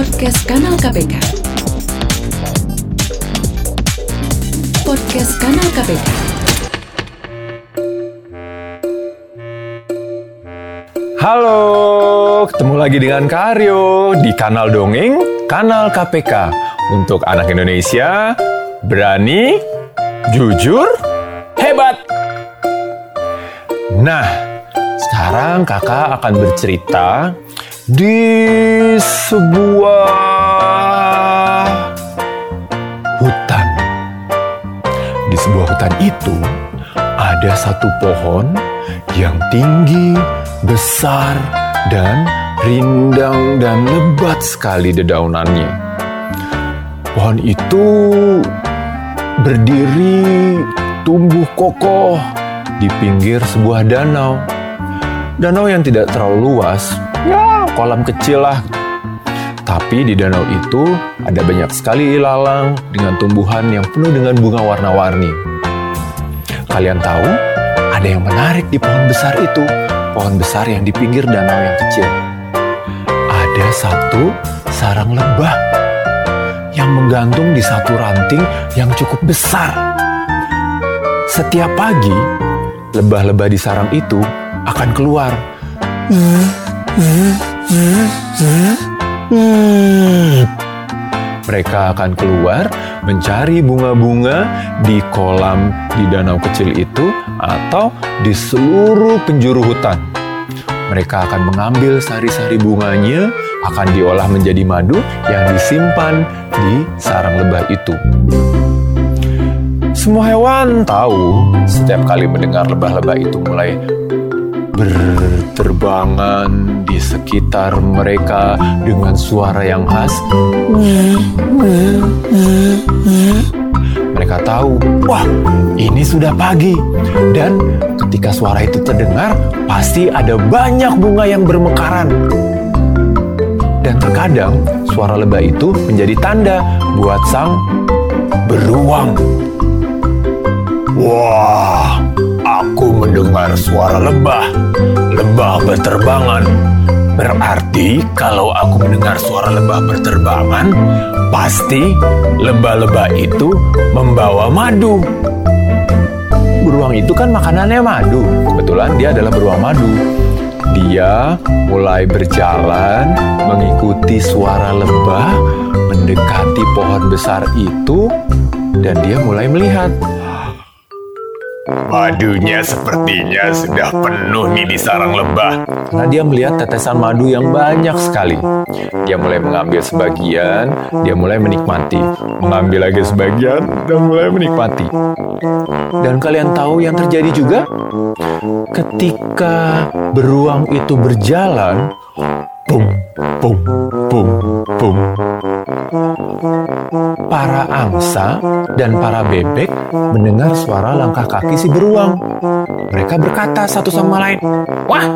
Podcast Kanal KPK. Podcast Kanal KPK. Halo, ketemu lagi dengan Kak Aryo di kanal Dongeng, kanal KPK. Untuk anak Indonesia, berani, jujur, hebat. Nah, sekarang kakak akan bercerita di sebuah hutan. Di sebuah hutan itu ada satu pohon yang tinggi, besar, dan rindang dan lebat sekali dedaunannya. Pohon itu berdiri tumbuh kokoh di pinggir sebuah danau. Danau yang tidak terlalu luas, ya kolam kecil lah. Tapi di danau itu ada banyak sekali ilalang dengan tumbuhan yang penuh dengan bunga warna-warni. Kalian tahu, ada yang menarik di pohon besar itu, pohon besar yang di pinggir danau yang kecil. Ada satu sarang lebah yang menggantung di satu ranting yang cukup besar. Setiap pagi, lebah-lebah di sarang itu akan keluar. Mereka akan keluar mencari bunga-bunga di kolam di danau kecil itu atau di seluruh penjuru hutan. Mereka akan mengambil sari-sari bunganya, akan diolah menjadi madu yang disimpan di sarang lebah itu. Semua hewan tahu setiap kali mendengar lebah-lebah itu mulai berterbangan di sekitar mereka dengan suara yang khas. Mereka tahu, wah ini sudah pagi. Dan ketika suara itu terdengar, pasti ada banyak bunga yang bermekaran. Dan terkadang suara lebah itu menjadi tanda buat sang beruang. Wah, mendengar suara lebah. Lebah berterbangan. Berarti kalau aku mendengar suara lebah berterbangan, pasti lebah-lebah itu membawa madu. Beruang itu kan makanannya madu. Kebetulan dia adalah beruang madu. Dia mulai berjalan mengikuti suara lebah mendekati pohon besar itu dan dia mulai melihat Madunya sepertinya sudah penuh nih di sarang lebah. Karena dia melihat tetesan madu yang banyak sekali. Dia mulai mengambil sebagian, dia mulai menikmati. Mengambil lagi sebagian, dan mulai menikmati. Dan kalian tahu yang terjadi juga? Ketika beruang itu berjalan, pum, pum, pum, pum. Para angsa dan para bebek mendengar suara langkah kaki si beruang. Mereka berkata satu sama lain, Wah,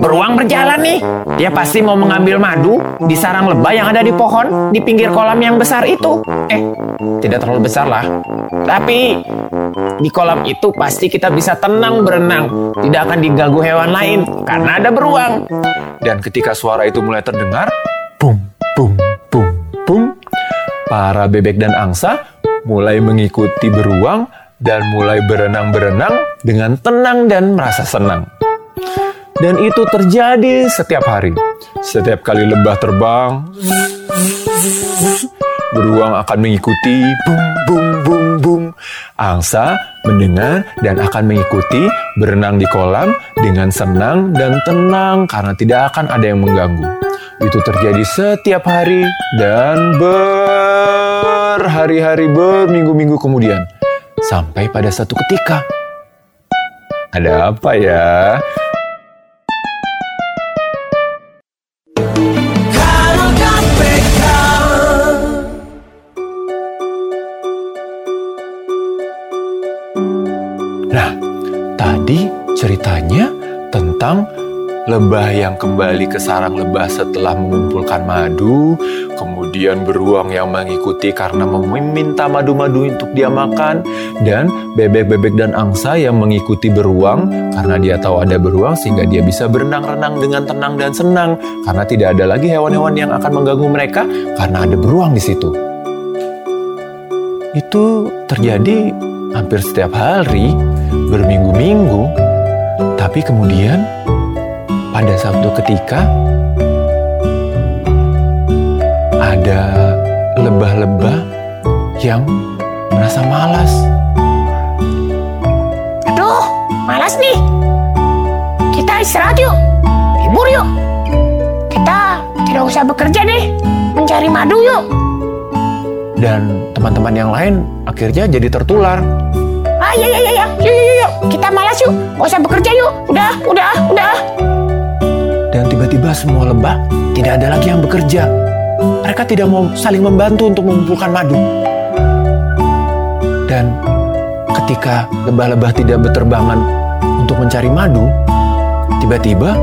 beruang berjalan nih. Dia pasti mau mengambil madu di sarang lebah yang ada di pohon di pinggir kolam yang besar itu. Eh, tidak terlalu besar lah. Tapi di kolam itu pasti kita bisa tenang berenang. Tidak akan diganggu hewan lain karena ada beruang. Dan ketika suara itu mulai terdengar, pum, pum, pum, pum, para bebek dan angsa mulai mengikuti beruang dan mulai berenang-berenang dengan tenang dan merasa senang. Dan itu terjadi setiap hari. Setiap kali lebah terbang, beruang akan mengikuti bum bum bum bum. Angsa mendengar dan akan mengikuti berenang di kolam dengan senang dan tenang karena tidak akan ada yang mengganggu. Itu terjadi setiap hari dan berhari-hari berminggu-minggu kemudian. Sampai pada satu ketika. Ada apa ya? Lebah yang kembali ke sarang lebah setelah mengumpulkan madu, kemudian beruang yang mengikuti karena meminta madu-madu untuk dia makan, dan bebek-bebek dan angsa yang mengikuti beruang karena dia tahu ada beruang sehingga dia bisa berenang-renang dengan tenang dan senang karena tidak ada lagi hewan-hewan yang akan mengganggu mereka karena ada beruang di situ. Itu terjadi hampir setiap hari, berminggu-minggu, tapi kemudian pada suatu ketika ada lebah-lebah yang merasa malas. Aduh, malas nih. Kita istirahat yuk. Libur yuk. Kita tidak usah bekerja deh. Mencari madu yuk. Dan teman-teman yang lain akhirnya jadi tertular. Ah, iya, iya, iya. iya. Yuk, yuk, yuk, yuk. Kita malas yuk. Gak usah bekerja yuk. Udah, udah, udah. Tiba-tiba semua lebah tidak ada lagi yang bekerja. Mereka tidak mau saling membantu untuk mengumpulkan madu. Dan ketika lebah-lebah tidak berterbangan untuk mencari madu, tiba-tiba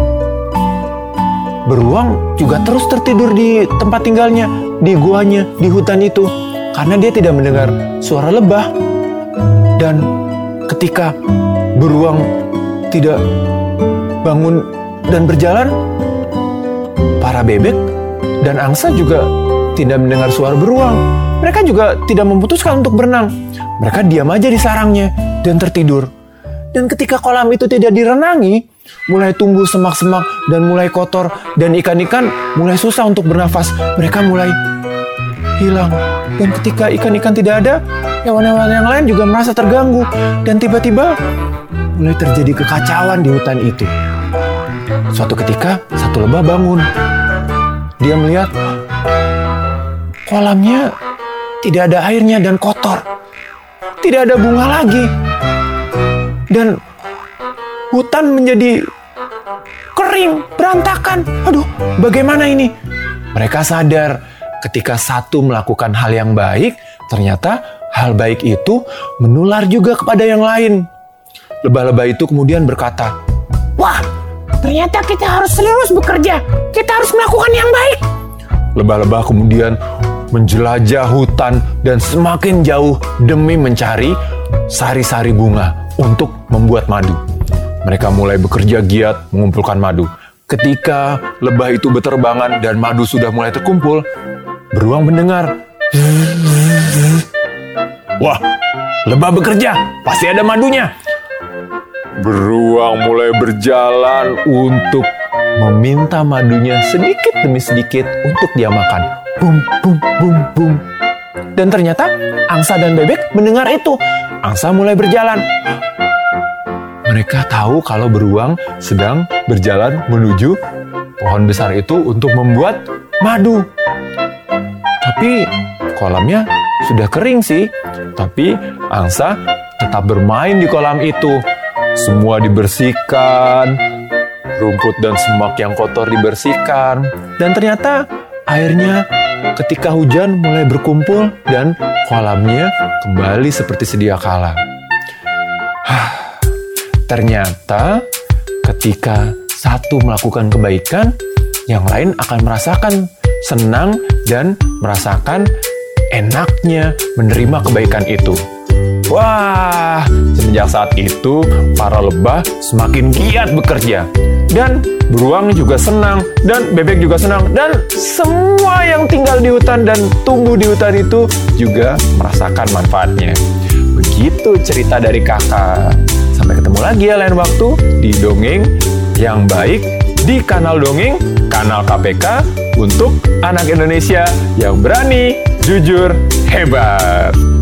beruang juga terus tertidur di tempat tinggalnya, di guanya, di hutan itu. Karena dia tidak mendengar suara lebah. Dan ketika beruang tidak bangun dan berjalan, para bebek dan angsa juga tidak mendengar suara beruang. Mereka juga tidak memutuskan untuk berenang. Mereka diam aja di sarangnya dan tertidur. Dan ketika kolam itu tidak direnangi, mulai tumbuh semak-semak dan mulai kotor dan ikan-ikan mulai susah untuk bernafas. Mereka mulai hilang. Dan ketika ikan-ikan tidak ada, hewan-hewan yang lain juga merasa terganggu. Dan tiba-tiba mulai terjadi kekacauan di hutan itu. Suatu ketika, satu lebah bangun. Dia melihat kolamnya tidak ada airnya dan kotor. Tidak ada bunga lagi. Dan hutan menjadi kering, berantakan. Aduh, bagaimana ini? Mereka sadar ketika satu melakukan hal yang baik, ternyata hal baik itu menular juga kepada yang lain. Lebah-lebah itu kemudian berkata, Wah, ternyata kita harus terus bekerja. Kita harus melakukan yang baik. Lebah-lebah kemudian menjelajah hutan dan semakin jauh demi mencari sari-sari bunga untuk membuat madu. Mereka mulai bekerja giat mengumpulkan madu. Ketika lebah itu berterbangan dan madu sudah mulai terkumpul, beruang mendengar. Wah, lebah bekerja, pasti ada madunya. Beruang mulai berjalan untuk meminta madunya sedikit demi sedikit untuk dia makan. Bum, bum, bum, bum. Dan ternyata angsa dan bebek mendengar itu. Angsa mulai berjalan. Mereka tahu kalau beruang sedang berjalan menuju pohon besar itu untuk membuat madu. Tapi kolamnya sudah kering sih. Tapi angsa tetap bermain di kolam itu. Semua dibersihkan, rumput dan semak yang kotor dibersihkan. Dan ternyata airnya ketika hujan mulai berkumpul dan kolamnya kembali seperti sedia kala. Ternyata ketika satu melakukan kebaikan, yang lain akan merasakan senang dan merasakan enaknya menerima kebaikan itu. Wah, semenjak saat itu para lebah semakin giat bekerja. Dan beruang juga senang, dan bebek juga senang, dan semua yang tinggal di hutan dan tumbuh di hutan itu juga merasakan manfaatnya. Begitu cerita dari kakak. Sampai ketemu lagi ya lain waktu di Dongeng yang baik di kanal Dongeng, kanal KPK untuk anak Indonesia yang berani, jujur, hebat.